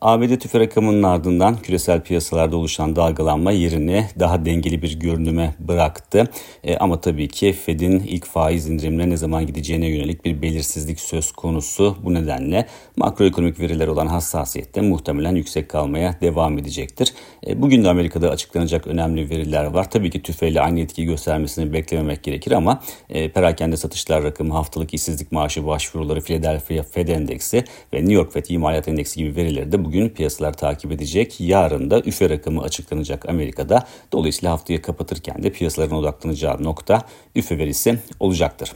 ABD tüfe rakamının ardından küresel piyasalarda oluşan dalgalanma yerini daha dengeli bir görünüme bıraktı. E, ama tabii ki Fed'in ilk faiz indirimine ne zaman gideceğine yönelik bir belirsizlik söz konusu. Bu nedenle makroekonomik veriler olan hassasiyette muhtemelen yüksek kalmaya devam edecektir. E, bugün de Amerika'da açıklanacak önemli veriler var. Tabii ki tüfeyle aynı etkiyi göstermesini beklememek gerekir ama e, perakende satışlar rakamı, haftalık işsizlik maaşı başvuruları, Philadelphia Fed Endeksi ve New York Fed İmalat Endeksi gibi verileri de bugün piyasalar takip edecek. Yarın da üfe rakamı açıklanacak Amerika'da. Dolayısıyla haftayı kapatırken de piyasaların odaklanacağı nokta üfe verisi olacaktır.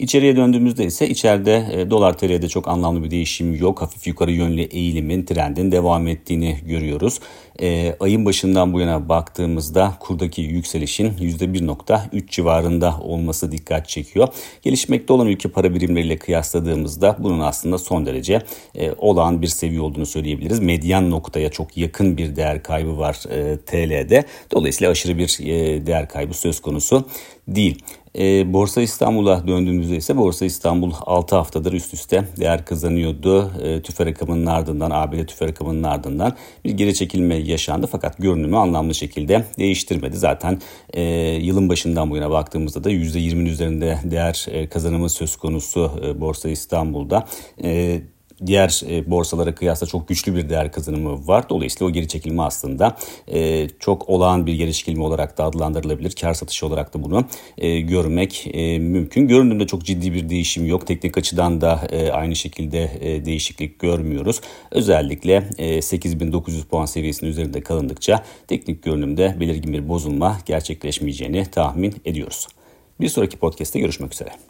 İçeriye döndüğümüzde ise içeride e, dolar TL'de çok anlamlı bir değişim yok. Hafif yukarı yönlü eğilimin trendin devam ettiğini görüyoruz. E, ayın başından bu yana baktığımızda kurdaki yükselişin %1.3 civarında olması dikkat çekiyor. Gelişmekte olan ülke para birimleriyle kıyasladığımızda bunun aslında son derece e, olağan bir seviye olduğunu söyleyebiliriz. Medyan noktaya çok yakın bir değer kaybı var e, TL'de. Dolayısıyla aşırı bir e, değer kaybı söz konusu değil. E, Borsa İstanbul'a döndüğümüzde ise Borsa İstanbul 6 haftadır üst üste değer kazanıyordu. E, tüfe rakamının ardından, ABD tüfe rakamının ardından bir geri çekilme yaşandı. Fakat görünümü anlamlı şekilde değiştirmedi. Zaten e, yılın başından bu yana baktığımızda da %20'nin üzerinde değer e, kazanımı söz konusu e, Borsa İstanbul'da. E, diğer e, borsalara kıyasla çok güçlü bir değer kazanımı var. Dolayısıyla o geri çekilme aslında e, çok olağan bir geri çekilme olarak da adlandırılabilir. Kar satışı olarak da bunu e, görmek mümkün. Görünümde çok ciddi bir değişim yok. Teknik açıdan da aynı şekilde değişiklik görmüyoruz. Özellikle 8900 puan seviyesinin üzerinde kalındıkça teknik görünümde belirgin bir bozulma gerçekleşmeyeceğini tahmin ediyoruz. Bir sonraki podcast'te görüşmek üzere.